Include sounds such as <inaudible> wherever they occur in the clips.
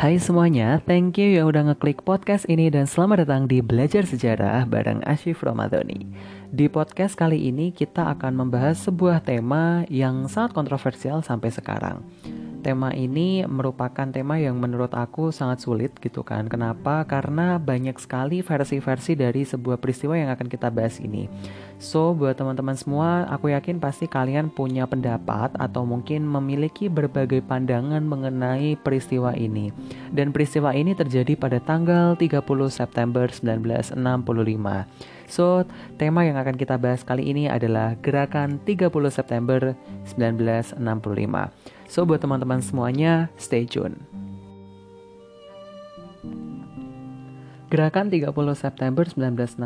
Hai semuanya, thank you yang udah ngeklik podcast ini dan selamat datang di Belajar Sejarah bareng Ashif Ramadhani. Di podcast kali ini kita akan membahas sebuah tema yang sangat kontroversial sampai sekarang tema ini merupakan tema yang menurut aku sangat sulit gitu kan. Kenapa? Karena banyak sekali versi-versi dari sebuah peristiwa yang akan kita bahas ini. So, buat teman-teman semua, aku yakin pasti kalian punya pendapat atau mungkin memiliki berbagai pandangan mengenai peristiwa ini. Dan peristiwa ini terjadi pada tanggal 30 September 1965. So, tema yang akan kita bahas kali ini adalah Gerakan 30 September 1965. So, buat teman-teman semuanya, stay tune. Gerakan 30 September 1965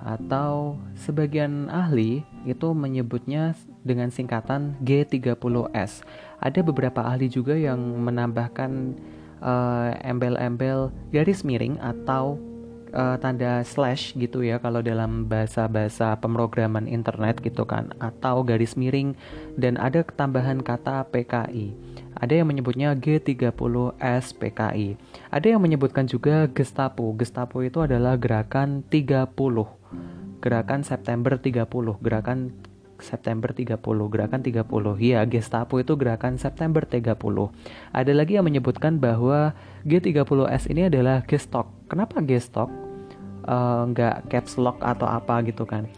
atau sebagian ahli itu menyebutnya dengan singkatan G30S. Ada beberapa ahli juga yang menambahkan uh, embel-embel garis miring atau uh, tanda slash gitu ya kalau dalam bahasa-bahasa pemrograman internet gitu kan atau garis miring dan ada ketambahan kata PKI. Ada yang menyebutnya G30S PKI. Ada yang menyebutkan juga Gestapo. Gestapo itu adalah gerakan 30. Gerakan September 30, gerakan September 30, gerakan 30. Ya, Gestapo itu gerakan September 30. Ada lagi yang menyebutkan bahwa G30S ini adalah Gestok. Kenapa Gestok? Uh, nggak caps lock atau apa gitu kan.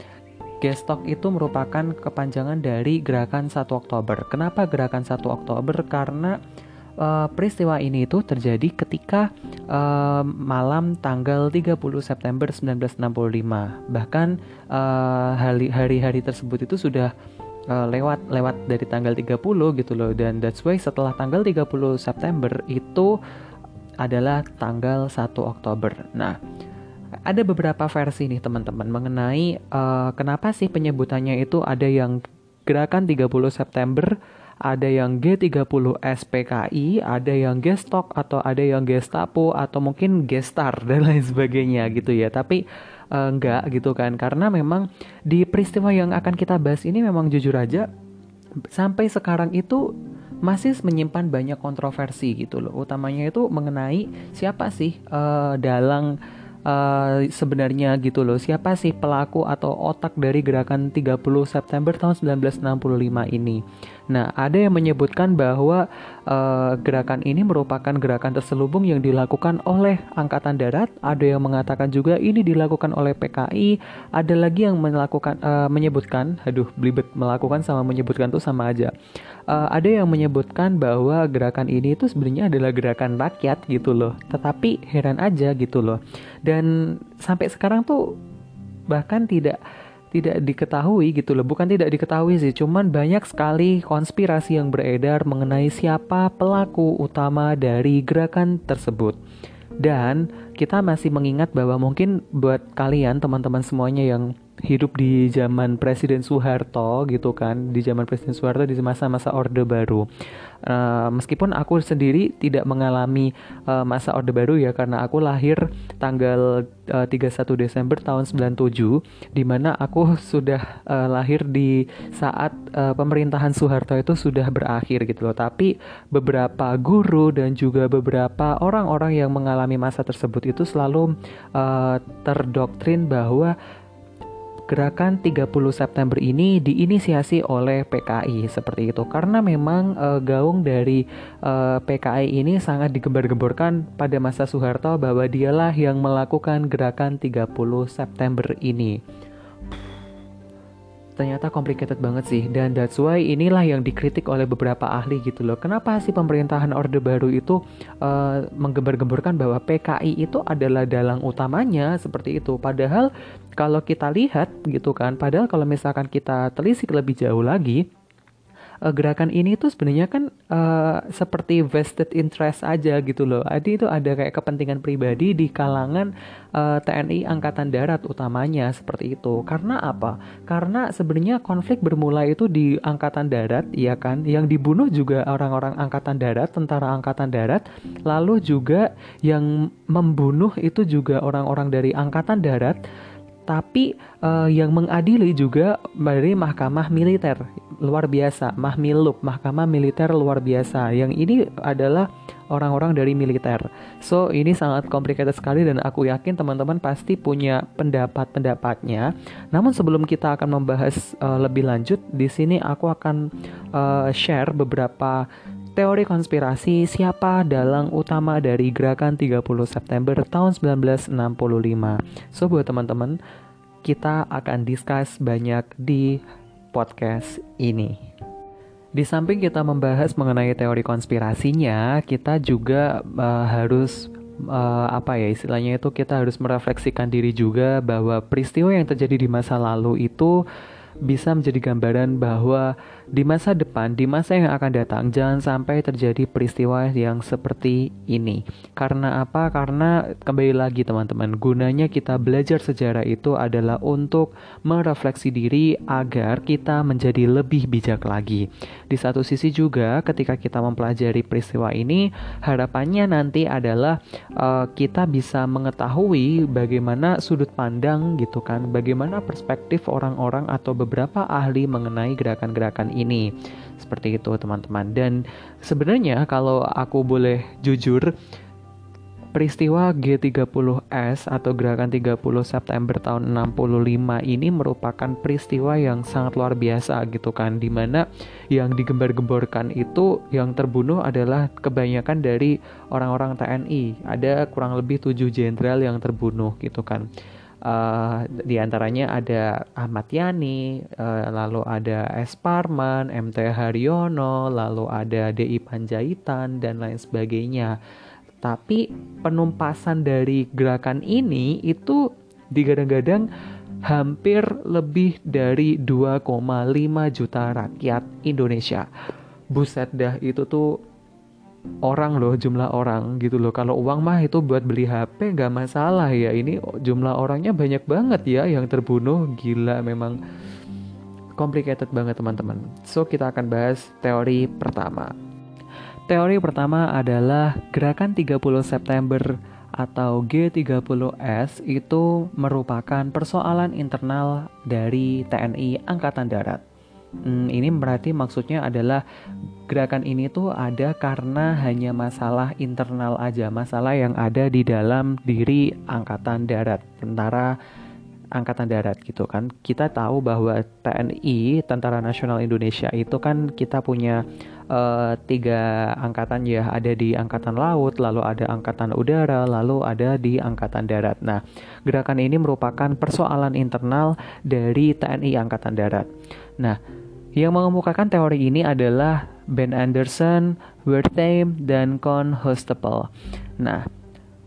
Gestok itu merupakan kepanjangan dari gerakan 1 Oktober. Kenapa gerakan 1 Oktober? Karena uh, peristiwa ini itu terjadi ketika uh, malam tanggal 30 September 1965. Bahkan uh, hari-hari tersebut itu sudah uh, lewat lewat dari tanggal 30 gitu loh dan that's why setelah tanggal 30 September itu adalah tanggal 1 Oktober. Nah, ada beberapa versi nih teman-teman mengenai uh, kenapa sih penyebutannya itu ada yang gerakan 30 September, ada yang G30 SPKI, ada yang Gestok atau ada yang Gestapo atau mungkin Gestar <laughs> dan lain sebagainya gitu ya. Tapi uh, enggak gitu kan karena memang di peristiwa yang akan kita bahas ini memang jujur aja sampai sekarang itu masih menyimpan banyak kontroversi gitu loh. Utamanya itu mengenai siapa sih uh, dalang uh, sebenarnya gitu loh siapa sih pelaku atau otak dari gerakan 30 September tahun 1965 ini. Nah, ada yang menyebutkan bahwa uh, gerakan ini merupakan gerakan terselubung yang dilakukan oleh Angkatan Darat, ada yang mengatakan juga ini dilakukan oleh PKI, ada lagi yang melakukan uh, menyebutkan, aduh belibet melakukan sama menyebutkan tuh sama aja uh, ada yang menyebutkan bahwa gerakan ini itu sebenarnya adalah gerakan rakyat gitu loh. Tetapi heran aja gitu loh. Dan sampai sekarang tuh bahkan tidak tidak diketahui gitu loh. Bukan tidak diketahui sih, cuman banyak sekali konspirasi yang beredar mengenai siapa pelaku utama dari gerakan tersebut. Dan kita masih mengingat bahwa mungkin buat kalian teman-teman semuanya yang hidup di zaman Presiden Soeharto gitu kan di zaman Presiden Soeharto di masa-masa Orde Baru uh, meskipun aku sendiri tidak mengalami uh, masa Orde Baru ya karena aku lahir tanggal uh, 31 Desember tahun 97 di mana aku sudah uh, lahir di saat uh, pemerintahan Soeharto itu sudah berakhir gitu loh. Tapi beberapa guru dan juga beberapa orang-orang yang mengalami masa tersebut itu selalu uh, terdoktrin bahwa Gerakan 30 September ini diinisiasi oleh PKI seperti itu. Karena memang e, gaung dari e, eh, PKI ini sangat digembar-gemborkan pada masa Soeharto bahwa dialah yang melakukan gerakan 30 September ini ternyata complicated banget sih. Dan that's why inilah yang dikritik oleh beberapa ahli gitu loh. Kenapa sih pemerintahan Orde Baru itu uh, menggembar-gemborkan bahwa PKI itu adalah dalang utamanya seperti itu? Padahal kalau kita lihat gitu kan padahal kalau misalkan kita telisik lebih jauh lagi uh, gerakan ini tuh sebenarnya kan uh, seperti vested interest aja gitu loh. Jadi itu ada kayak kepentingan pribadi di kalangan uh, eh, TNI Angkatan Darat utamanya seperti itu. Karena apa? Karena sebenarnya konflik bermula itu di Angkatan Darat, ya kan? Yang dibunuh juga orang-orang Angkatan Darat, tentara Angkatan Darat. Lalu juga yang membunuh itu juga orang-orang dari Angkatan Darat tapi uh, yang mengadili juga dari mahkamah militer luar biasa, Mahmilub, mahkamah militer luar biasa. Yang ini adalah orang-orang dari militer. So, ini sangat complicated sekali dan aku yakin teman-teman pasti punya pendapat-pendapatnya. Namun sebelum kita akan membahas uh, lebih lanjut, di sini aku akan uh, share beberapa teori konspirasi siapa dalang utama dari gerakan 30 September tahun 1965. So buat teman-teman, kita akan discuss banyak di podcast ini. Di samping kita membahas mengenai teori konspirasinya, kita juga uh, harus uh, apa ya istilahnya itu kita harus merefleksikan diri juga bahwa peristiwa yang terjadi di masa lalu itu bisa menjadi gambaran bahwa di masa depan, di masa yang akan datang, jangan sampai terjadi peristiwa yang seperti ini. Karena apa? Karena kembali lagi teman-teman, gunanya kita belajar sejarah itu adalah untuk merefleksi diri agar kita menjadi lebih bijak lagi. Di satu sisi juga, ketika kita mempelajari peristiwa ini, harapannya nanti adalah uh, kita bisa mengetahui bagaimana sudut pandang gitu kan, bagaimana perspektif orang-orang atau beberapa ahli mengenai gerakan-gerakan ini ini. Seperti itu teman-teman. Dan sebenarnya kalau aku boleh jujur, peristiwa G30S atau gerakan 30 September tahun 65 ini merupakan peristiwa yang sangat luar biasa gitu kan di mana yang digembar-gemborkan itu yang terbunuh adalah kebanyakan dari orang-orang TNI ada kurang lebih tujuh jenderal yang terbunuh gitu kan Uh, di antaranya ada Ahmad Yani, uh, lalu ada S. MT Haryono, lalu ada DI Panjaitan, dan lain sebagainya. Tapi penumpasan dari gerakan ini itu digadang-gadang hampir lebih dari 2,5 juta rakyat Indonesia. Buset dah itu tuh orang loh jumlah orang gitu loh. Kalau uang mah itu buat beli HP nggak masalah ya. Ini jumlah orangnya banyak banget ya yang terbunuh. Gila memang complicated banget teman-teman. So kita akan bahas teori pertama. Teori pertama adalah gerakan 30 September atau G30S itu merupakan persoalan internal dari TNI Angkatan Darat Hmm, ini berarti maksudnya adalah gerakan ini tuh ada karena hanya masalah internal aja, masalah yang ada di dalam diri angkatan darat, tentara angkatan darat gitu kan. Kita tahu bahwa TNI, Tentara Nasional Indonesia itu kan kita punya uh, tiga angkatan ya, ada di angkatan laut, lalu ada angkatan udara, lalu ada di angkatan darat. Nah, gerakan ini merupakan persoalan internal dari TNI angkatan darat. Nah, yang mengemukakan teori ini adalah Ben Anderson, Wertheim, dan Constable. Nah,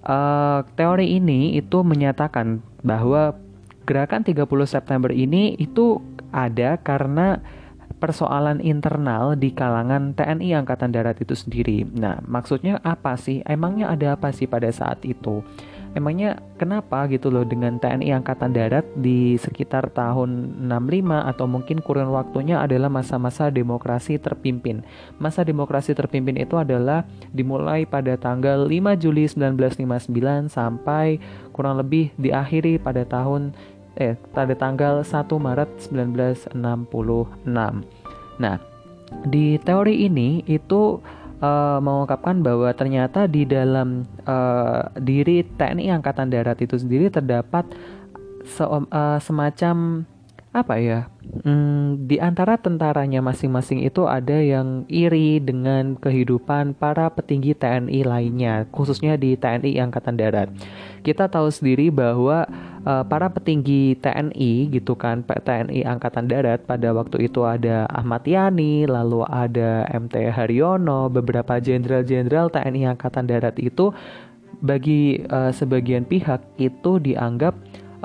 uh, teori ini itu menyatakan bahwa gerakan 30 September ini itu ada karena persoalan internal di kalangan TNI Angkatan Darat itu sendiri. Nah, maksudnya apa sih? Emangnya ada apa sih pada saat itu? Emangnya kenapa gitu loh dengan TNI Angkatan Darat di sekitar tahun 65 atau mungkin kurun waktunya adalah masa-masa demokrasi terpimpin. Masa demokrasi terpimpin itu adalah dimulai pada tanggal 5 Juli 1959 sampai kurang lebih diakhiri pada tahun eh pada tanggal 1 Maret 1966. Nah, di teori ini itu uh, mengungkapkan bahwa ternyata di dalam uh, diri TNI Angkatan Darat itu sendiri terdapat se uh, semacam apa ya? Hmm, di antara tentaranya masing-masing itu ada yang iri dengan kehidupan para petinggi TNI lainnya, khususnya di TNI Angkatan Darat. Kita tahu sendiri bahwa uh, para petinggi TNI gitu kan TNI Angkatan Darat pada waktu itu ada Ahmad Yani lalu ada MT Haryono beberapa jenderal-jenderal TNI Angkatan Darat itu bagi uh, sebagian pihak itu dianggap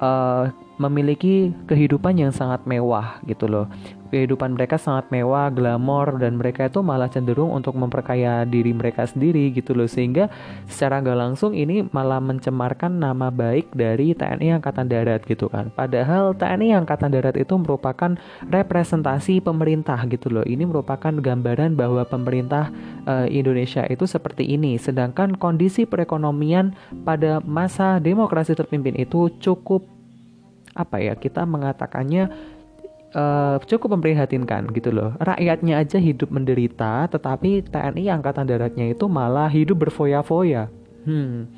uh, memiliki kehidupan yang sangat mewah gitu loh kehidupan mereka sangat mewah, glamor dan mereka itu malah cenderung untuk memperkaya diri mereka sendiri gitu loh sehingga secara nggak langsung ini malah mencemarkan nama baik dari TNI Angkatan Darat gitu kan. Padahal TNI Angkatan Darat itu merupakan representasi pemerintah gitu loh. Ini merupakan gambaran bahwa pemerintah uh, Indonesia itu seperti ini sedangkan kondisi perekonomian pada masa demokrasi terpimpin itu cukup apa ya kita mengatakannya uh, cukup memprihatinkan gitu loh. Rakyatnya aja hidup menderita, tetapi TNI Angkatan Daratnya itu malah hidup berfoya-foya. Hmm.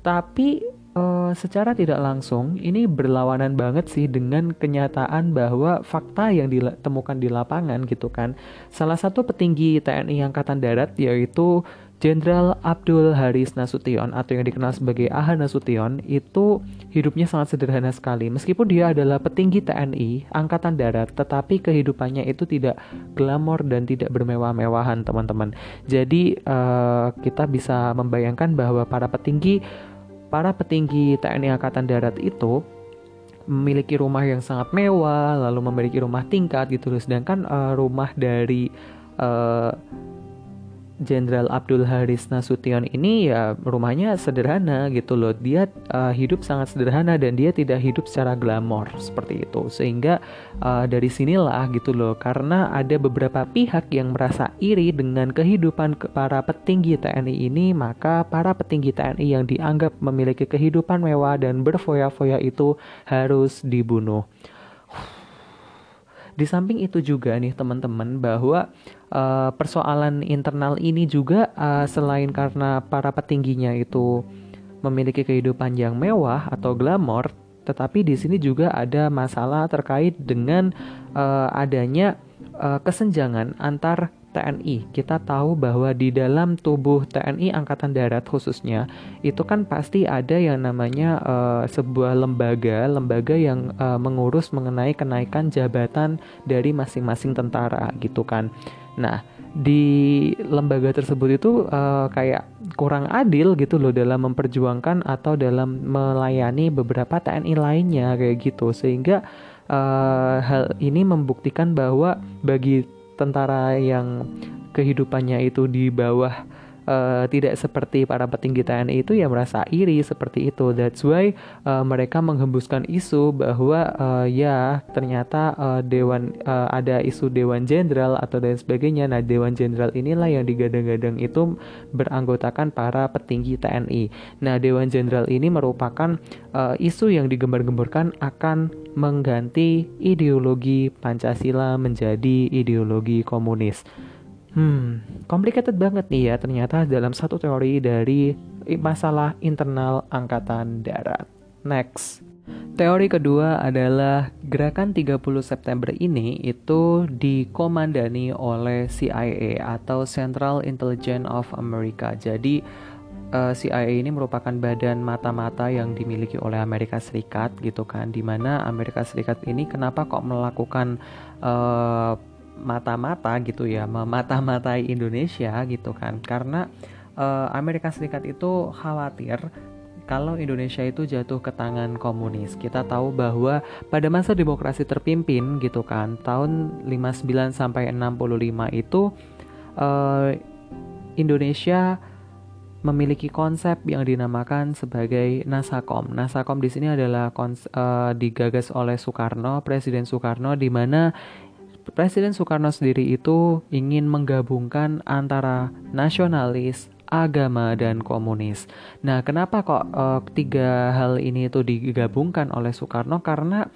Tapi uh, secara tidak langsung ini berlawanan banget sih dengan kenyataan bahwa fakta yang ditemukan di lapangan gitu kan. Salah satu petinggi TNI Angkatan Darat yaitu Jenderal Abdul Haris Nasution atau yang dikenal sebagai Aha Nasution itu hidupnya sangat sederhana sekali. Meskipun dia adalah petinggi TNI Angkatan Darat, tetapi kehidupannya itu tidak glamor dan tidak bermewah-mewahan, teman-teman. Jadi uh, kita bisa membayangkan bahwa para petinggi para petinggi TNI Angkatan Darat itu memiliki rumah yang sangat mewah, lalu memiliki rumah tingkat gitu. Sedangkan uh, rumah dari uh, Jenderal Abdul Haris Nasution ini ya rumahnya sederhana gitu loh. Dia uh, hidup sangat sederhana dan dia tidak hidup secara glamor seperti itu. Sehingga uh, dari sinilah gitu loh karena ada beberapa pihak yang merasa iri dengan kehidupan para petinggi TNI ini, maka para petinggi TNI yang dianggap memiliki kehidupan mewah dan berfoya-foya itu harus dibunuh. Di samping itu juga nih teman-teman bahwa uh, persoalan internal ini juga uh, selain karena para petingginya itu memiliki kehidupan yang mewah atau glamor, tetapi di sini juga ada masalah terkait dengan uh, adanya uh, kesenjangan antar TNI. Kita tahu bahwa di dalam tubuh TNI Angkatan Darat khususnya itu kan pasti ada yang namanya uh, sebuah lembaga, lembaga yang uh, mengurus mengenai kenaikan jabatan dari masing-masing tentara gitu kan. Nah, di lembaga tersebut itu uh, kayak kurang adil gitu loh dalam memperjuangkan atau dalam melayani beberapa TNI lainnya kayak gitu. Sehingga uh, hal ini membuktikan bahwa bagi tentara yang kehidupannya itu di bawah uh, tidak seperti para petinggi TNI itu ya merasa iri seperti itu. That's why uh, mereka menghembuskan isu bahwa uh, ya ternyata uh, dewan uh, ada isu dewan jenderal atau dan sebagainya. Nah dewan jenderal inilah yang digadang-gadang itu beranggotakan para petinggi TNI. Nah dewan jenderal ini merupakan uh, isu yang digembar-gemborkan akan mengganti ideologi Pancasila menjadi ideologi komunis. Hmm, complicated banget nih ya ternyata dalam satu teori dari masalah internal angkatan darat. Next. Teori kedua adalah gerakan 30 September ini itu dikomandani oleh CIA atau Central Intelligence of America. Jadi uh, eh, CIA ini merupakan badan mata-mata yang dimiliki oleh Amerika Serikat gitu kan di mana Amerika Serikat ini kenapa kok melakukan uh, mata-mata gitu ya memata-matai Indonesia gitu kan karena uh, Amerika Serikat itu khawatir kalau Indonesia itu jatuh ke tangan komunis. Kita tahu bahwa pada masa demokrasi terpimpin gitu kan, tahun 59 sampai 65 itu uh, Indonesia memiliki konsep yang dinamakan sebagai Nasakom. Nasakom di sini adalah uh, digagas oleh Soekarno, Presiden Soekarno, di mana Presiden Soekarno sendiri itu ingin menggabungkan antara nasionalis, agama dan komunis. Nah, kenapa kok uh, tiga hal ini itu digabungkan oleh Soekarno? Karena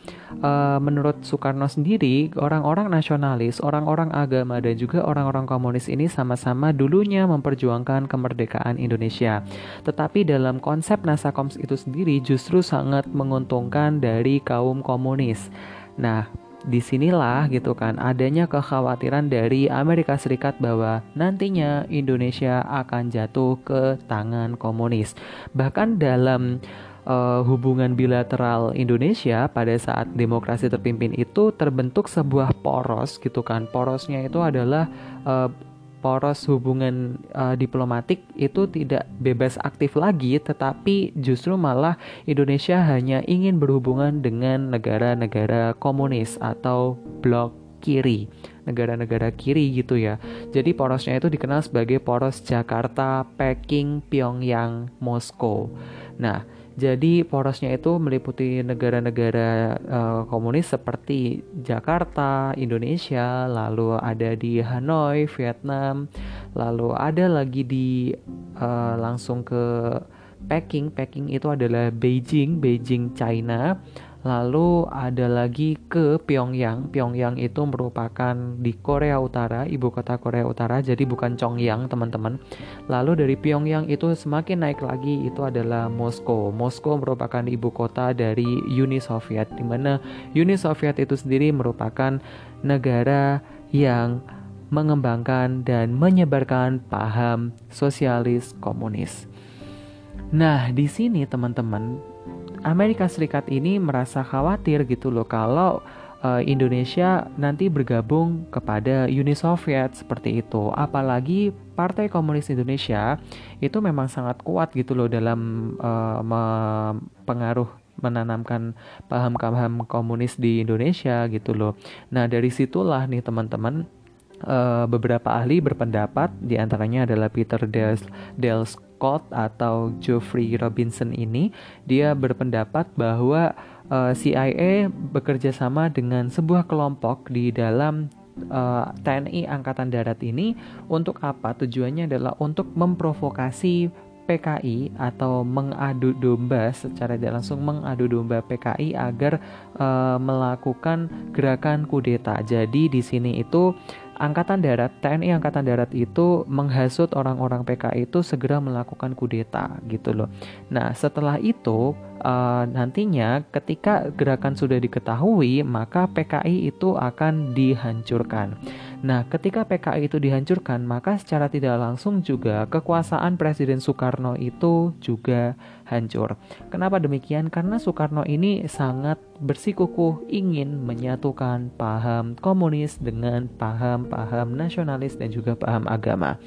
uh, menurut Soekarno sendiri, orang-orang nasionalis, orang-orang agama dan juga orang-orang komunis ini sama-sama dulunya memperjuangkan kemerdekaan Indonesia. Tetapi dalam konsep Nasakoms itu sendiri justru sangat menguntungkan dari kaum komunis. Nah, di sinilah gitu kan adanya kekhawatiran dari Amerika Serikat bahwa nantinya Indonesia akan jatuh ke tangan komunis. Bahkan dalam uh, hubungan bilateral Indonesia pada saat demokrasi terpimpin itu terbentuk sebuah poros gitu kan. Porosnya itu adalah uh, poros hubungan uh, diplomatik itu tidak bebas aktif lagi, tetapi justru malah Indonesia hanya ingin berhubungan dengan negara-negara komunis atau blok kiri, negara-negara kiri gitu ya. Jadi porosnya itu dikenal sebagai poros Jakarta, Peking, Pyongyang, Moskow. Nah, jadi porosnya itu meliputi negara-negara uh, komunis seperti Jakarta, Indonesia, lalu ada di Hanoi, Vietnam, lalu ada lagi di uh, langsung ke Peking. Peking itu adalah Beijing, Beijing China. Lalu ada lagi ke Pyongyang. Pyongyang itu merupakan di Korea Utara, ibu kota Korea Utara, jadi bukan Chongyang, teman-teman. Lalu dari Pyongyang itu semakin naik lagi itu adalah Moskow. Moskow merupakan ibu kota dari Uni Soviet, di mana Uni Soviet itu sendiri merupakan negara yang mengembangkan dan menyebarkan paham sosialis komunis. Nah, di sini teman-teman Amerika Serikat ini merasa khawatir gitu loh kalau uh, Indonesia nanti bergabung kepada Uni Soviet seperti itu. Apalagi Partai Komunis Indonesia itu memang sangat kuat gitu loh dalam uh, pengaruh menanamkan paham-paham komunis di Indonesia gitu loh. Nah dari situlah nih teman-teman uh, beberapa ahli berpendapat di antaranya adalah Peter Dels, Dels Scott atau Geoffrey Robinson ini dia berpendapat bahwa uh, eh, CIA bekerja sama dengan sebuah kelompok di dalam uh, eh, TNI Angkatan Darat ini untuk apa? Tujuannya adalah untuk memprovokasi PKI atau mengadu domba secara tidak langsung mengadu domba PKI agar uh, melakukan gerakan kudeta. Jadi di sini itu Angkatan Darat, TNI Angkatan Darat itu menghasut orang-orang PKI itu segera melakukan kudeta gitu loh. Nah setelah itu uh, nantinya ketika gerakan sudah diketahui maka PKI itu akan dihancurkan. Nah, ketika PKI itu dihancurkan, maka secara tidak langsung juga kekuasaan Presiden Soekarno itu juga hancur. Kenapa demikian? Karena Soekarno ini sangat bersikukuh ingin menyatukan paham komunis dengan paham-paham nasionalis dan juga paham agama.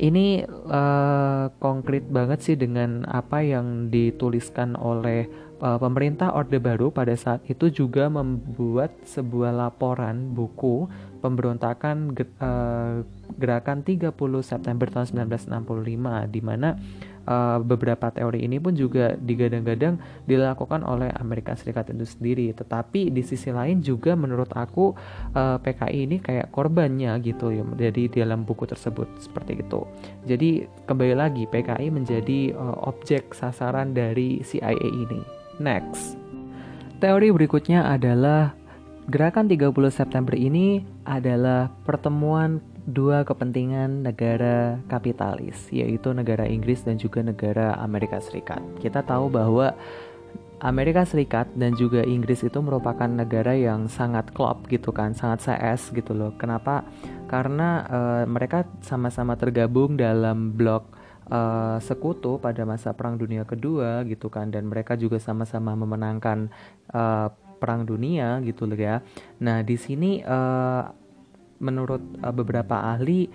Ini uh, konkret banget sih dengan apa yang dituliskan oleh pemerintah Orde Baru pada saat itu juga membuat sebuah laporan buku pemberontakan uh, gerakan 30 September tahun 1965 di mana uh, beberapa teori ini pun juga digadang-gadang dilakukan oleh Amerika Serikat itu sendiri. Tetapi di sisi lain juga menurut aku PKI ini kayak korbannya gitu ya jadi dalam buku tersebut seperti itu. Jadi kembali lagi PKI menjadi objek sasaran dari CIA ini next teori berikutnya adalah Gerakan 30 September ini adalah pertemuan dua kepentingan negara kapitalis, yaitu negara Inggris dan juga negara Amerika Serikat. Kita tahu bahwa Amerika Serikat dan juga Inggris itu merupakan negara yang sangat klop gitu kan, sangat CS gitu loh. Kenapa? Karena uh, mereka sama-sama tergabung dalam blok uh, sekutu pada masa Perang Dunia Kedua gitu kan, dan mereka juga sama-sama memenangkan uh, perang dunia gitu loh ya. Nah, di sini uh, menurut uh, beberapa ahli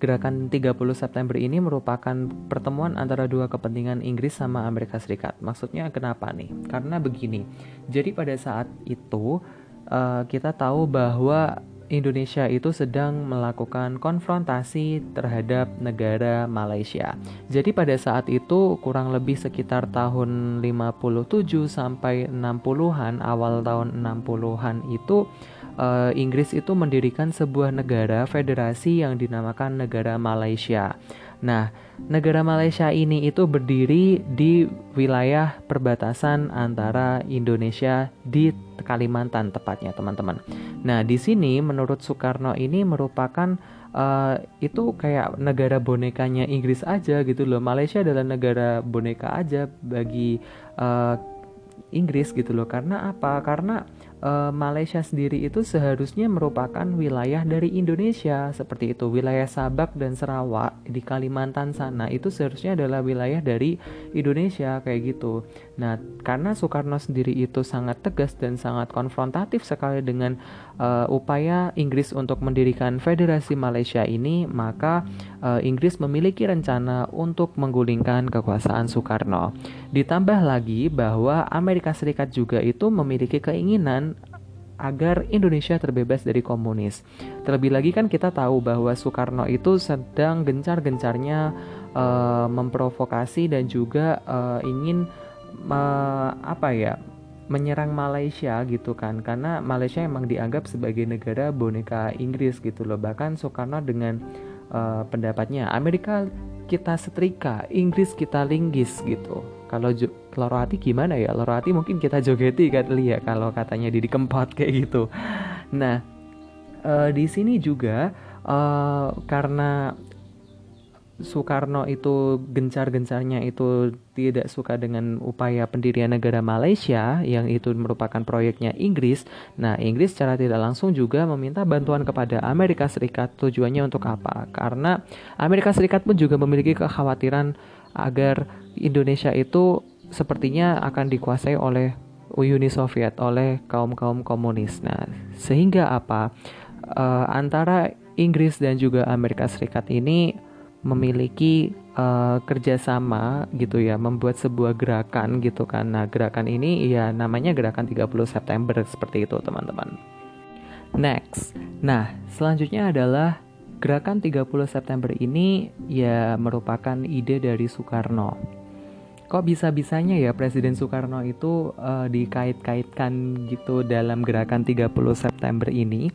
gerakan 30 September ini merupakan pertemuan antara dua kepentingan Inggris sama Amerika Serikat. Maksudnya kenapa nih? Karena begini. Jadi pada saat itu uh, kita tahu bahwa Indonesia itu sedang melakukan konfrontasi terhadap negara Malaysia. Jadi pada saat itu kurang lebih sekitar tahun 57 sampai 60-an, awal tahun 60-an itu uh, Inggris itu mendirikan sebuah negara federasi yang dinamakan negara Malaysia. Nah, negara Malaysia ini itu berdiri di wilayah perbatasan antara Indonesia di Kalimantan tepatnya, teman-teman. Nah, di sini menurut Soekarno ini merupakan uh, itu kayak negara bonekanya Inggris aja gitu loh. Malaysia adalah negara boneka aja bagi uh, Inggris gitu loh. Karena apa? Karena uh, Malaysia sendiri itu seharusnya merupakan wilayah dari Indonesia. Seperti itu wilayah Sabak dan Sarawak di Kalimantan sana itu seharusnya adalah wilayah dari Indonesia kayak gitu nah karena Soekarno sendiri itu sangat tegas dan sangat konfrontatif sekali dengan uh, upaya Inggris untuk mendirikan Federasi Malaysia ini maka uh, Inggris memiliki rencana untuk menggulingkan kekuasaan Soekarno ditambah lagi bahwa Amerika Serikat juga itu memiliki keinginan agar Indonesia terbebas dari komunis. Terlebih lagi kan kita tahu bahwa Soekarno itu sedang gencar-gencarnya uh, memprovokasi dan juga uh, ingin uh, apa ya menyerang Malaysia gitu kan. Karena Malaysia emang dianggap sebagai negara boneka Inggris gitu loh. Bahkan Soekarno dengan uh, pendapatnya Amerika kita setrika Inggris kita linggis gitu. Kalau loro gimana ya? Loro mungkin kita jogeti kan ya kalau katanya Didi Kempot <laughs> kayak gitu. Nah uh, di sini juga uh, karena Soekarno itu gencar-gencarnya itu tidak suka dengan upaya pendirian negara Malaysia yang itu merupakan proyeknya Inggris. Nah, Inggris secara tidak langsung juga meminta bantuan kepada Amerika Serikat. Tujuannya untuk apa? Karena Amerika Serikat pun juga memiliki kekhawatiran agar Indonesia itu sepertinya akan dikuasai oleh Uni Soviet, oleh kaum-kaum komunis. Nah, sehingga apa? Uh, antara Inggris dan juga Amerika Serikat ini memiliki uh, kerjasama gitu ya membuat sebuah gerakan gitu kan. Nah gerakan ini ya namanya gerakan 30 September seperti itu teman-teman. Next. Nah selanjutnya adalah gerakan 30 September ini ya merupakan ide dari Soekarno. Kok bisa-bisanya ya Presiden Soekarno itu uh, dikait-kaitkan gitu dalam gerakan 30 September ini?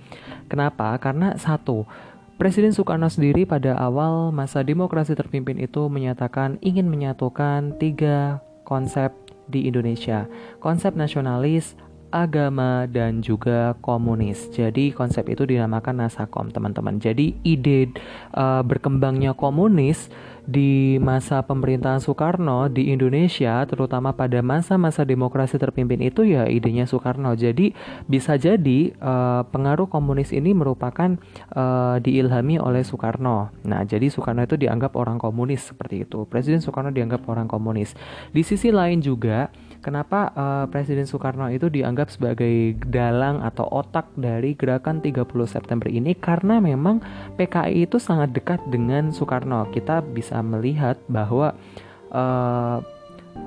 Kenapa? Karena satu Presiden Soekarno sendiri pada awal masa demokrasi terpimpin itu menyatakan ingin menyatukan tiga konsep di Indonesia. Konsep nasionalis, agama, dan juga komunis. Jadi konsep itu dinamakan Nasakom, teman-teman. Jadi ide uh, berkembangnya komunis di masa pemerintahan Soekarno di Indonesia, terutama pada masa-masa demokrasi terpimpin itu ya idenya Soekarno. Jadi bisa jadi uh, pengaruh komunis ini merupakan uh, diilhami oleh Soekarno. Nah, jadi Soekarno itu dianggap orang komunis seperti itu. Presiden Soekarno dianggap orang komunis. Di sisi lain juga Kenapa uh, Presiden Soekarno itu dianggap sebagai dalang atau otak dari gerakan 30 September ini karena memang PKI itu sangat dekat dengan Soekarno. Kita bisa melihat bahwa uh,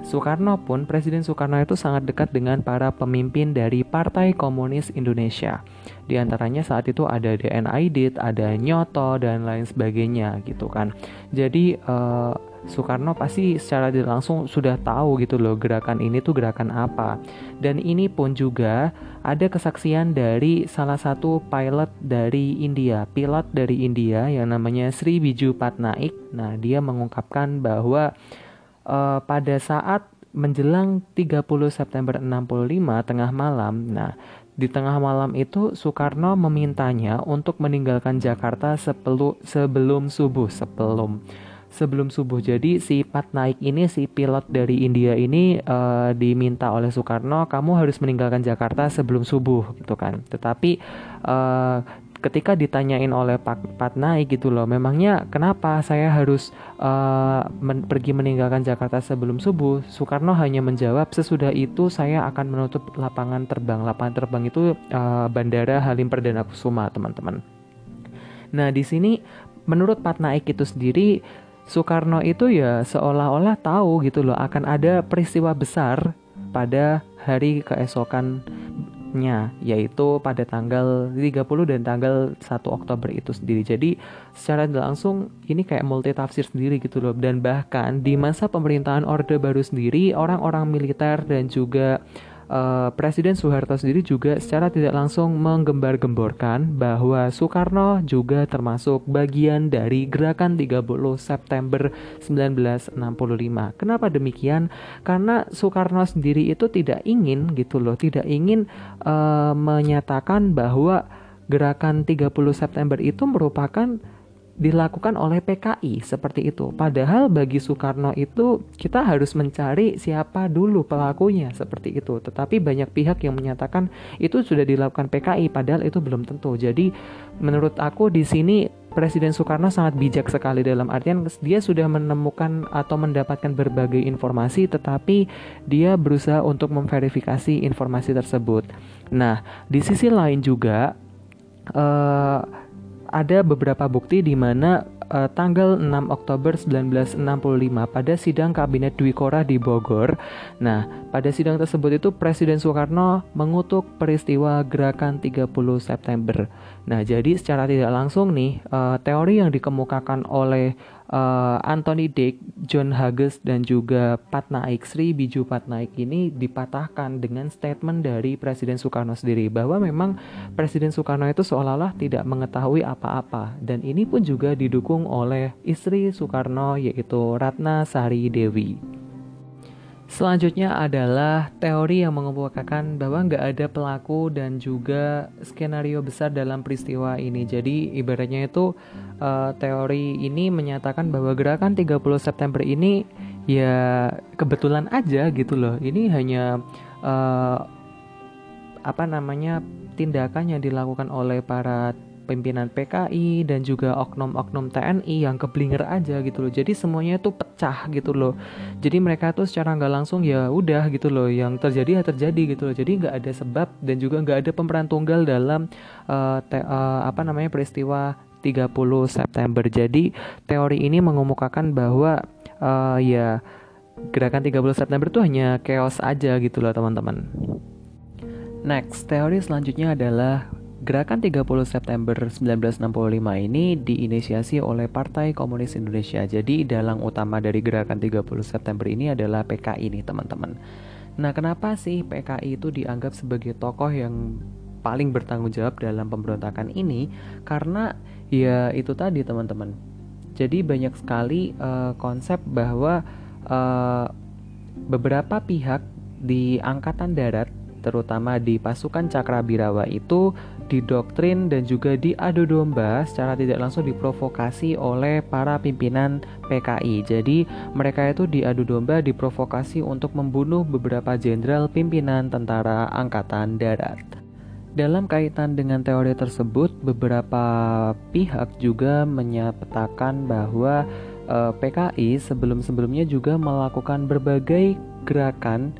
Soekarno pun Presiden Soekarno itu sangat dekat dengan para pemimpin dari Partai Komunis Indonesia. Di antaranya saat itu ada DN Aidit, ada Nyoto dan lain sebagainya gitu kan. Jadi uh, Soekarno pasti secara langsung sudah tahu gitu loh gerakan ini tuh gerakan apa. Dan ini pun juga ada kesaksian dari salah satu pilot dari India, pilot dari India yang namanya Sri Biju Patnaik. Nah, dia mengungkapkan bahwa uh, pada saat menjelang 30 September 65 tengah malam, nah di tengah malam itu Soekarno memintanya untuk meninggalkan Jakarta sebelum subuh, sebelum sebelum subuh. Jadi si Pat Naik ini si pilot dari India ini uh, diminta oleh Soekarno kamu harus meninggalkan Jakarta sebelum subuh gitu kan. Tetapi uh, ketika ditanyain oleh Pak Pat Naik gitu loh, memangnya kenapa saya harus uh, men pergi meninggalkan Jakarta sebelum subuh? Soekarno hanya menjawab sesudah itu saya akan menutup lapangan terbang. Lapangan terbang itu uh, Bandara Halim Perdana Kusuma, teman-teman. Nah, di sini menurut Pat Naik itu sendiri Soekarno itu ya seolah-olah tahu gitu loh akan ada peristiwa besar pada hari keesokannya yaitu pada tanggal 30 dan tanggal 1 Oktober itu sendiri. Jadi secara langsung ini kayak multi tafsir sendiri gitu loh dan bahkan di masa pemerintahan Orde Baru sendiri orang-orang militer dan juga uh, Presiden Soeharto sendiri juga secara tidak langsung menggembar-gemborkan bahwa Soekarno juga termasuk bagian dari gerakan 30 September 1965. Kenapa demikian? Karena Soekarno sendiri itu tidak ingin gitu loh, tidak ingin uh, menyatakan bahwa gerakan 30 September itu merupakan dilakukan oleh PKI seperti itu. Padahal bagi Soekarno itu kita harus mencari siapa dulu pelakunya seperti itu. Tetapi banyak pihak yang menyatakan itu sudah dilakukan PKI padahal itu belum tentu. Jadi menurut aku di sini Presiden Soekarno sangat bijak sekali dalam artian dia sudah menemukan atau mendapatkan berbagai informasi tetapi dia berusaha untuk memverifikasi informasi tersebut. Nah, di sisi lain juga uh, ada beberapa bukti di mana uh, tanggal 6 Oktober 1965 pada sidang kabinet Dwi Korah di Bogor. Nah, pada sidang tersebut itu Presiden Soekarno mengutuk peristiwa gerakan 30 September. Nah, jadi secara tidak langsung nih uh, teori yang dikemukakan oleh uh, Anthony Dick, John Hughes dan juga Patnaik Sri Biju Patnaik ini dipatahkan dengan statement dari Presiden Soekarno sendiri bahwa memang Presiden Soekarno itu seolah-olah tidak mengetahui apa-apa dan ini pun juga didukung oleh istri Soekarno yaitu Ratna Sari Dewi. Selanjutnya adalah teori yang mengemukakan bahwa nggak ada pelaku dan juga skenario besar dalam peristiwa ini. Jadi ibaratnya itu uh, teori ini menyatakan bahwa gerakan 30 September ini ya kebetulan aja gitu loh. Ini hanya uh, apa namanya tindakan yang dilakukan oleh para pimpinan PKI dan juga oknum-oknum TNI yang keblinger aja gitu loh. Jadi semuanya itu pecah gitu loh. Jadi mereka tuh secara nggak langsung ya udah gitu loh. Yang terjadi ya terjadi gitu loh. Jadi nggak ada sebab dan juga nggak ada pemeran tunggal dalam uh, te, uh, apa namanya peristiwa 30 September. Jadi teori ini mengemukakan bahwa uh, ya gerakan 30 September itu hanya chaos aja gitu loh teman-teman. Next, teori selanjutnya adalah Gerakan 30 September 1965 ini diinisiasi oleh Partai Komunis Indonesia. Jadi dalang utama dari gerakan 30 September ini adalah PKI nih teman-teman. Nah kenapa sih PKI itu dianggap sebagai tokoh yang paling bertanggung jawab dalam pemberontakan ini? Karena ya itu tadi teman-teman. Jadi banyak sekali uh, konsep bahwa uh, beberapa pihak di Angkatan Darat terutama di pasukan Cakrabirawa itu didoktrin dan juga diadu domba secara tidak langsung diprovokasi oleh para pimpinan PKI. Jadi mereka itu diadu domba diprovokasi untuk membunuh beberapa jenderal pimpinan tentara angkatan darat. Dalam kaitan dengan teori tersebut, beberapa pihak juga menyatakan bahwa eh, PKI sebelum-sebelumnya juga melakukan berbagai gerakan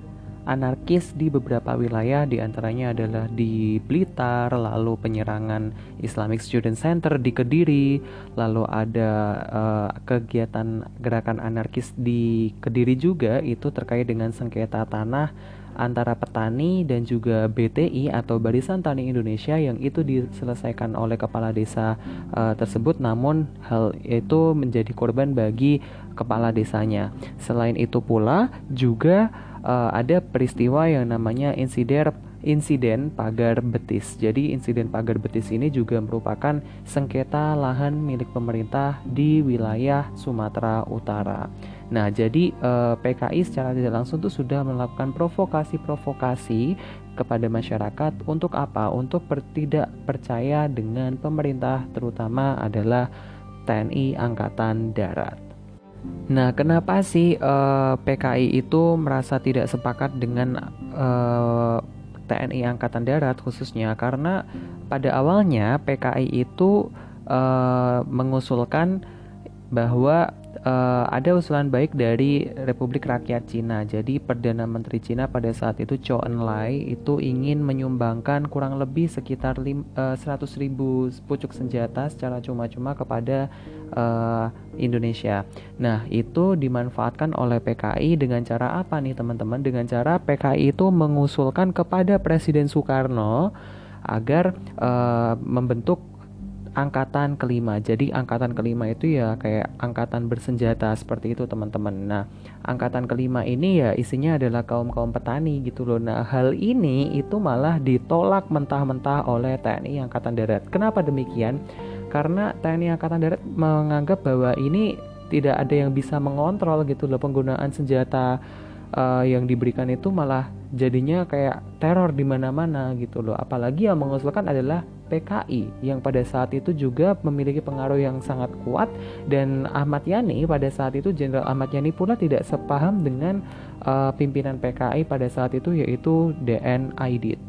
anarkis di beberapa wilayah di antaranya adalah di Blitar, lalu penyerangan Islamic Student Center di Kediri, lalu ada uh, kegiatan gerakan anarkis di Kediri juga itu terkait dengan sengketa tanah antara petani dan juga BTI atau Barisan Tani Indonesia yang itu diselesaikan oleh kepala desa uh, tersebut namun hal itu menjadi korban bagi kepala desanya. Selain itu pula juga uh, ada peristiwa yang namanya insiden insiden pagar betis. Jadi insiden pagar betis ini juga merupakan sengketa lahan milik pemerintah di wilayah Sumatera Utara. Nah, jadi eh, PKI secara tidak langsung itu sudah melakukan provokasi-provokasi kepada masyarakat untuk apa? Untuk per tidak percaya dengan pemerintah terutama adalah TNI Angkatan Darat. Nah, kenapa sih uh, eh, PKI itu merasa tidak sepakat dengan uh, eh, TNI Angkatan Darat khususnya karena pada awalnya PKI itu uh, mengusulkan bahwa uh, ada usulan baik dari Republik Rakyat Cina. Jadi Perdana Menteri Cina pada saat itu Zhou Enlai itu ingin menyumbangkan kurang lebih sekitar lim, uh, 100 ribu pucuk senjata secara cuma-cuma kepada uh, Indonesia. Nah itu dimanfaatkan oleh PKI dengan cara apa nih teman-teman? Dengan cara PKI itu mengusulkan kepada Presiden Soekarno agar uh, membentuk angkatan kelima. Jadi angkatan kelima itu ya kayak angkatan bersenjata seperti itu teman-teman. Nah, angkatan kelima ini ya isinya adalah kaum-kaum petani gitu loh. Nah, hal ini itu malah ditolak mentah-mentah oleh TNI Angkatan Darat. Kenapa demikian? Karena TNI Angkatan Darat menganggap bahwa ini tidak ada yang bisa mengontrol gitu loh penggunaan senjata uh, yang diberikan itu malah jadinya kayak teror di mana-mana gitu loh. Apalagi yang mengusulkan adalah PKI yang pada saat itu juga memiliki pengaruh yang sangat kuat dan Ahmad Yani pada saat itu Jenderal Ahmad Yani pula tidak sepaham dengan uh, pimpinan PKI pada saat itu yaitu DN Aidit.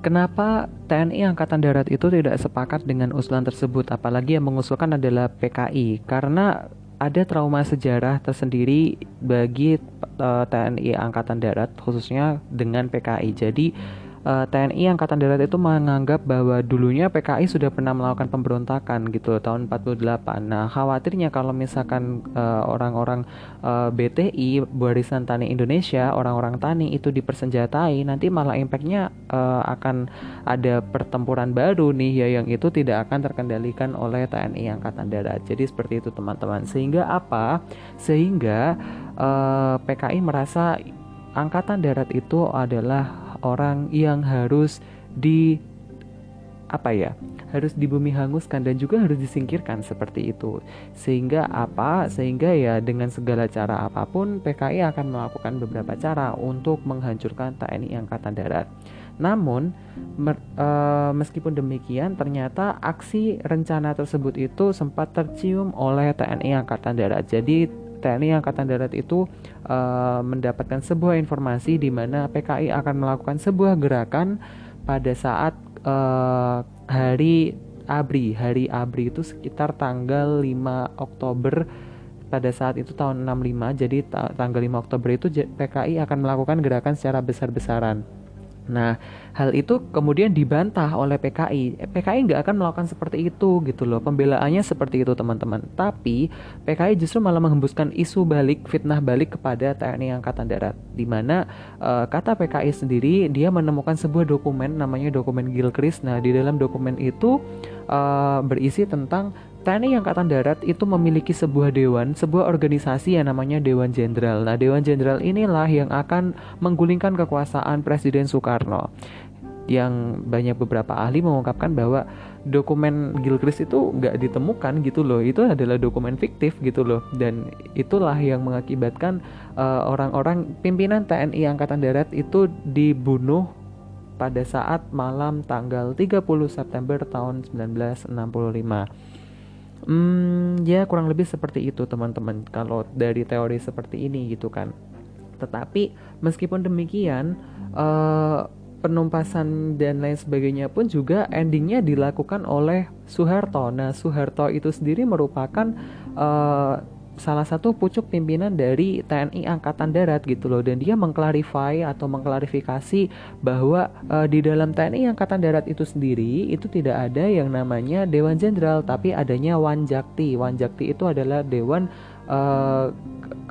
Kenapa TNI Angkatan Darat itu tidak sepakat dengan usulan tersebut apalagi yang mengusulkan adalah PKI karena ada trauma sejarah tersendiri bagi eh, TNI Angkatan Darat khususnya dengan PKI. Jadi uh, eh, TNI Angkatan Darat itu menganggap bahwa dulunya PKI sudah pernah melakukan pemberontakan gitu tahun 48. Nah, khawatirnya kalau misalkan uh, orang-orang uh, BTI Barisan Tani Indonesia, orang-orang tani itu dipersenjatai, nanti malah impactnya uh, akan ada pertempuran baru nih ya yang itu tidak akan terkendalikan oleh TNI Angkatan Darat. Jadi seperti itu teman-teman. Sehingga apa? Sehingga uh, PKI merasa Angkatan Darat itu adalah orang yang harus di apa ya harus dibumi hanguskan dan juga harus disingkirkan seperti itu. Sehingga apa? Sehingga ya dengan segala cara apa pun PKI akan melakukan beberapa cara untuk menghancurkan TNI Angkatan Darat. Namun mer, e, meskipun demikian ternyata aksi rencana tersebut itu sempat tercium oleh TNI Angkatan Darat. Jadi TNI Angkatan Darat itu uh, mendapatkan sebuah informasi di mana PKI akan melakukan sebuah gerakan pada saat uh, hari ABRI. Hari ABRI itu sekitar tanggal 5 Oktober pada saat itu tahun 65. Jadi ta tanggal 5 Oktober itu PKI akan melakukan gerakan secara besar-besaran. Nah, hal itu kemudian dibantah oleh PKI. Eh, PKI nggak akan melakukan seperti itu gitu loh. Pembelaannya seperti itu teman-teman. Tapi PKI justru malah menghembuskan isu balik, fitnah balik kepada TNI Angkatan Darat. Di mana uh, kata PKI sendiri dia menemukan sebuah dokumen namanya dokumen Gilchrist. Nah, di dalam dokumen itu uh, berisi tentang TNI Angkatan Darat itu memiliki sebuah dewan, sebuah organisasi yang namanya Dewan Jenderal. Nah, Dewan Jenderal inilah yang akan menggulingkan kekuasaan Presiden Soekarno. Yang banyak beberapa ahli mengungkapkan bahwa dokumen Gilchrist itu nggak ditemukan gitu loh. Itu adalah dokumen fiktif gitu loh. Dan itulah yang mengakibatkan eh, orang-orang uh, pimpinan TNI Angkatan Darat itu dibunuh pada saat malam tanggal 30 September tahun 1965. Hmm, ya kurang lebih seperti itu teman-teman kalau dari teori seperti ini gitu kan. Tetapi meskipun demikian uh, penumpasan dan lain sebagainya pun juga endingnya dilakukan oleh Soeharto. Nah Soeharto itu sendiri merupakan uh, salah satu pucuk pimpinan dari TNI Angkatan Darat gitu loh dan dia mengklarify atau mengklarifikasi bahwa uh, di dalam TNI Angkatan Darat itu sendiri itu tidak ada yang namanya Dewan Jenderal tapi adanya Wanjakti. Wanjakti itu adalah dewan uh,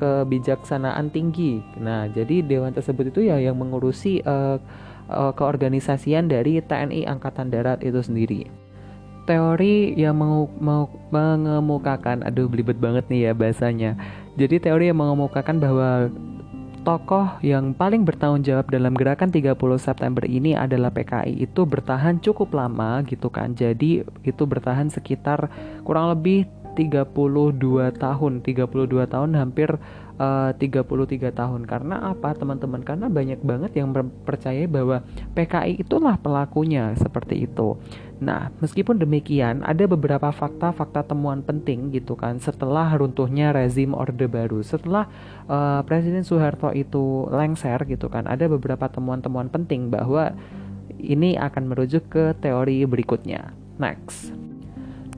kebijaksanaan tinggi. Nah, jadi dewan tersebut itu ya yang mengurusi uh, uh, keorganisasian dari TNI Angkatan Darat itu sendiri teori yang mau, mau mengemukakan aduh belibet banget nih ya bahasanya. Jadi teori yang mengemukakan bahwa tokoh yang paling bertanggung jawab dalam gerakan 30 September ini adalah PKI itu bertahan cukup lama gitu kan. Jadi itu bertahan sekitar kurang lebih 32 tahun 32 tahun hampir uh, 33 tahun. Karena apa teman-teman? Karena banyak banget yang percaya bahwa PKI itulah pelakunya seperti itu nah meskipun demikian ada beberapa fakta-fakta temuan penting gitu kan setelah runtuhnya rezim orde baru. Setelah uh, Presiden Soeharto itu lengser gitu kan ada beberapa temuan-temuan penting bahwa ini akan merujuk ke teori berikutnya. Next.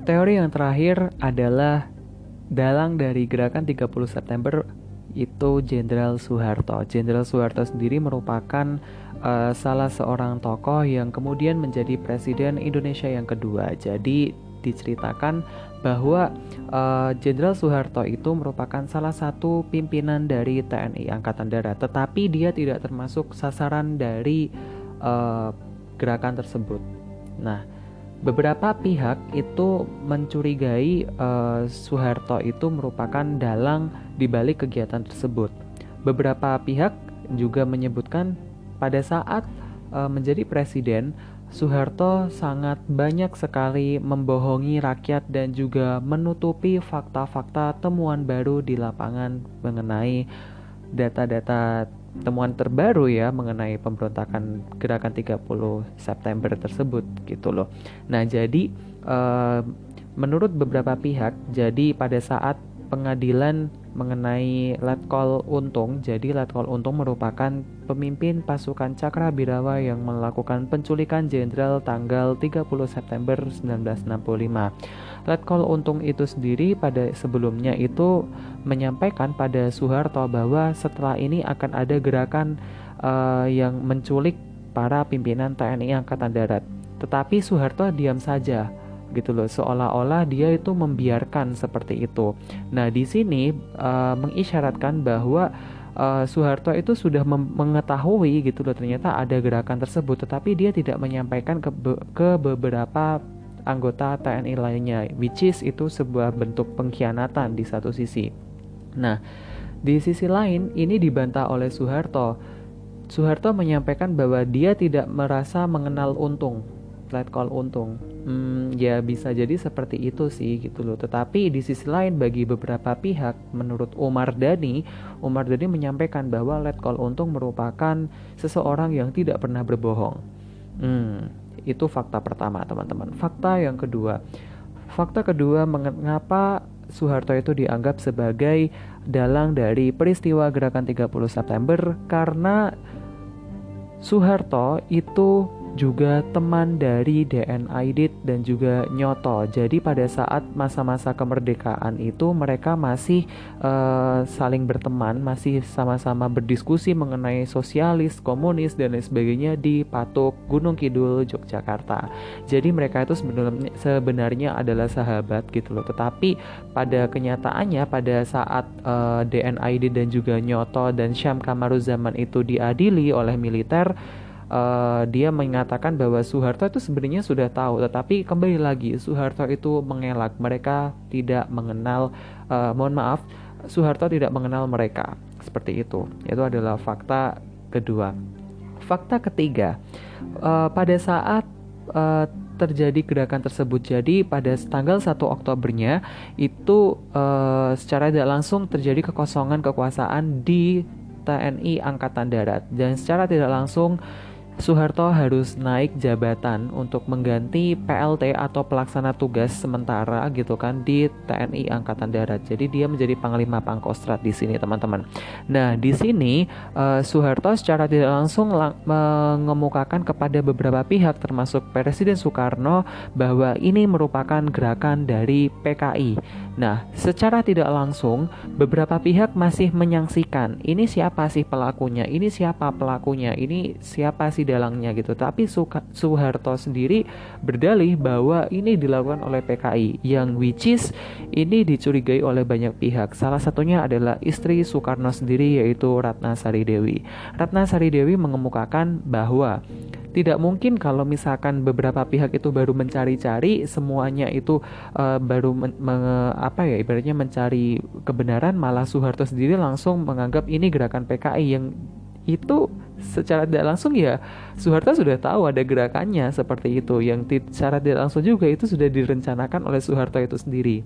Teori yang terakhir adalah dalang dari gerakan 30 September itu Jenderal Soeharto. Jenderal Soeharto sendiri merupakan uh, salah seorang tokoh yang kemudian menjadi presiden Indonesia yang kedua. Jadi diceritakan bahwa eh, Jenderal uh, Soeharto itu merupakan salah satu pimpinan dari TNI Angkatan Darat, tetapi dia tidak termasuk sasaran dari uh, gerakan tersebut. Nah, Beberapa pihak itu mencurigai uh, Soeharto itu merupakan dalang di balik kegiatan tersebut. Beberapa pihak juga menyebutkan pada saat uh, menjadi presiden, Soeharto sangat banyak sekali membohongi rakyat dan juga menutupi fakta-fakta temuan baru di lapangan mengenai data-data temuan terbaru ya mengenai pemberontakan gerakan 30 September tersebut gitu loh. Nah, jadi uh, menurut beberapa pihak, jadi pada saat pengadilan mengenai Letkol Untung. Jadi Letkol Untung merupakan pemimpin pasukan Cakra Birawa yang melakukan penculikan jenderal tanggal 30 September 1965. Letkol Untung itu sendiri pada sebelumnya itu menyampaikan pada Soeharto bahwa setelah ini akan ada gerakan uh, yang menculik para pimpinan TNI Angkatan Darat. Tetapi Soeharto diam saja gitu loh seolah-olah dia itu membiarkan seperti itu. Nah di sini uh, mengisyaratkan bahwa uh, Soeharto itu sudah mengetahui gitu loh ternyata ada gerakan tersebut, tetapi dia tidak menyampaikan ke, be ke beberapa anggota TNI lainnya, which is itu sebuah bentuk pengkhianatan di satu sisi. Nah di sisi lain ini dibantah oleh Soeharto. Soeharto menyampaikan bahwa dia tidak merasa mengenal untung let call untung. Hmm, ya bisa jadi seperti itu sih gitu loh. Tetapi di sisi lain bagi beberapa pihak, menurut Umar Dhani, Umar Dhani menyampaikan bahwa let call untung merupakan seseorang yang tidak pernah berbohong. Hmm, itu fakta pertama teman-teman. Fakta yang kedua, fakta kedua mengapa Soeharto itu dianggap sebagai dalang dari peristiwa gerakan 30 September karena Soeharto itu juga teman dari DN Aidit dan juga Nyoto. Jadi pada saat masa-masa kemerdekaan itu mereka masih uh, saling berteman, masih sama-sama berdiskusi mengenai sosialis, komunis dan lain sebagainya di Patok Gunung Kidul Yogyakarta. Jadi mereka itu sebenarnya sebenarnya adalah sahabat gitu loh. Tetapi pada kenyataannya pada saat uh, eh, DN Aidit dan juga Nyoto dan Syam Kamaruzaman itu diadili oleh militer uh, dia mengatakan bahwa Soeharto itu sebenarnya sudah tahu, tetapi kembali lagi Soeharto itu mengelak. Mereka tidak mengenal, uh, mohon maaf, Soeharto tidak mengenal mereka. Seperti itu. Itu adalah fakta kedua. Fakta ketiga, uh, pada saat uh, terjadi gerakan tersebut. Jadi pada tanggal 1 Oktobernya itu uh, secara tidak langsung terjadi kekosongan kekuasaan di TNI Angkatan Darat dan secara tidak langsung Soeharto harus naik jabatan untuk mengganti PLT atau pelaksana tugas sementara gitu kan di TNI Angkatan Darat. Jadi dia menjadi panglima Pangkostrat di sini teman-teman. Nah di sini uh, Soeharto secara tidak langsung lang mengemukakan kepada beberapa pihak termasuk Presiden Soekarno bahwa ini merupakan gerakan dari PKI. Nah secara tidak langsung beberapa pihak masih menyaksikan ini siapa sih pelakunya, ini siapa pelakunya, ini siapa sih dalangnya gitu. Tapi Soeharto sendiri berdalih bahwa ini dilakukan oleh PKI yang which is ini dicurigai oleh banyak pihak. Salah satunya adalah istri Soekarno sendiri yaitu Ratna Sari Dewi. Ratna Sari Dewi mengemukakan bahwa tidak mungkin kalau misalkan beberapa pihak itu baru mencari-cari semuanya itu uh, baru men, me, apa ya ibaratnya mencari kebenaran malah Soeharto sendiri langsung menganggap ini gerakan PKI yang itu secara tidak langsung ya Soeharto sudah tahu ada gerakannya seperti itu yang secara tidak langsung juga itu sudah direncanakan oleh Soeharto itu sendiri.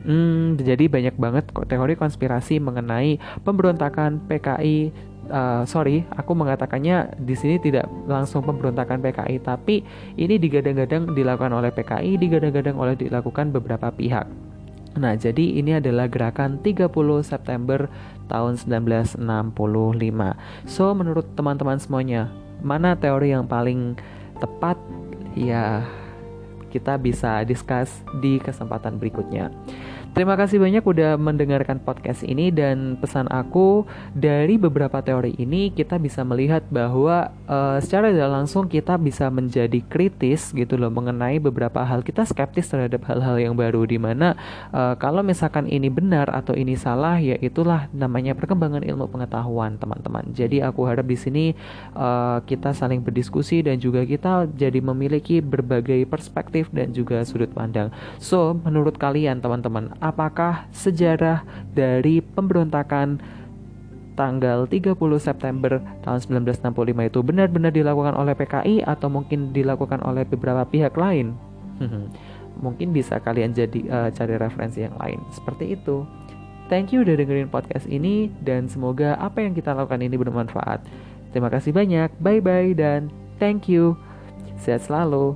Hmm, jadi banyak banget teori konspirasi mengenai pemberontakan PKI. Uh, sorry, aku mengatakannya di sini tidak langsung pemberontakan PKI, tapi ini digadang-gadang dilakukan oleh PKI, digadang-gadang oleh dilakukan beberapa pihak. Nah, jadi ini adalah gerakan 30 September tahun 1965. So, menurut teman-teman semuanya, mana teori yang paling tepat? Ya, kita bisa discuss di kesempatan berikutnya. Terima kasih banyak udah mendengarkan podcast ini dan pesan aku dari beberapa teori ini kita bisa melihat bahwa uh, secara tidak langsung kita bisa menjadi kritis gitu loh mengenai beberapa hal kita skeptis terhadap hal-hal yang baru di mana uh, kalau misalkan ini benar atau ini salah ya itulah namanya perkembangan ilmu pengetahuan teman-teman. Jadi aku harap di sini uh, kita saling berdiskusi dan juga kita jadi memiliki berbagai perspektif dan juga sudut pandang. So menurut kalian teman-teman apakah sejarah dari pemberontakan tanggal 30 September tahun 1965 itu benar-benar dilakukan oleh PKI atau mungkin dilakukan oleh beberapa pihak lain? mungkin bisa kalian jadi uh, cari referensi yang lain. Seperti itu. Thank you udah dengerin podcast ini dan semoga apa yang kita lakukan ini bermanfaat. Terima kasih banyak. Bye bye dan thank you. Sehat selalu.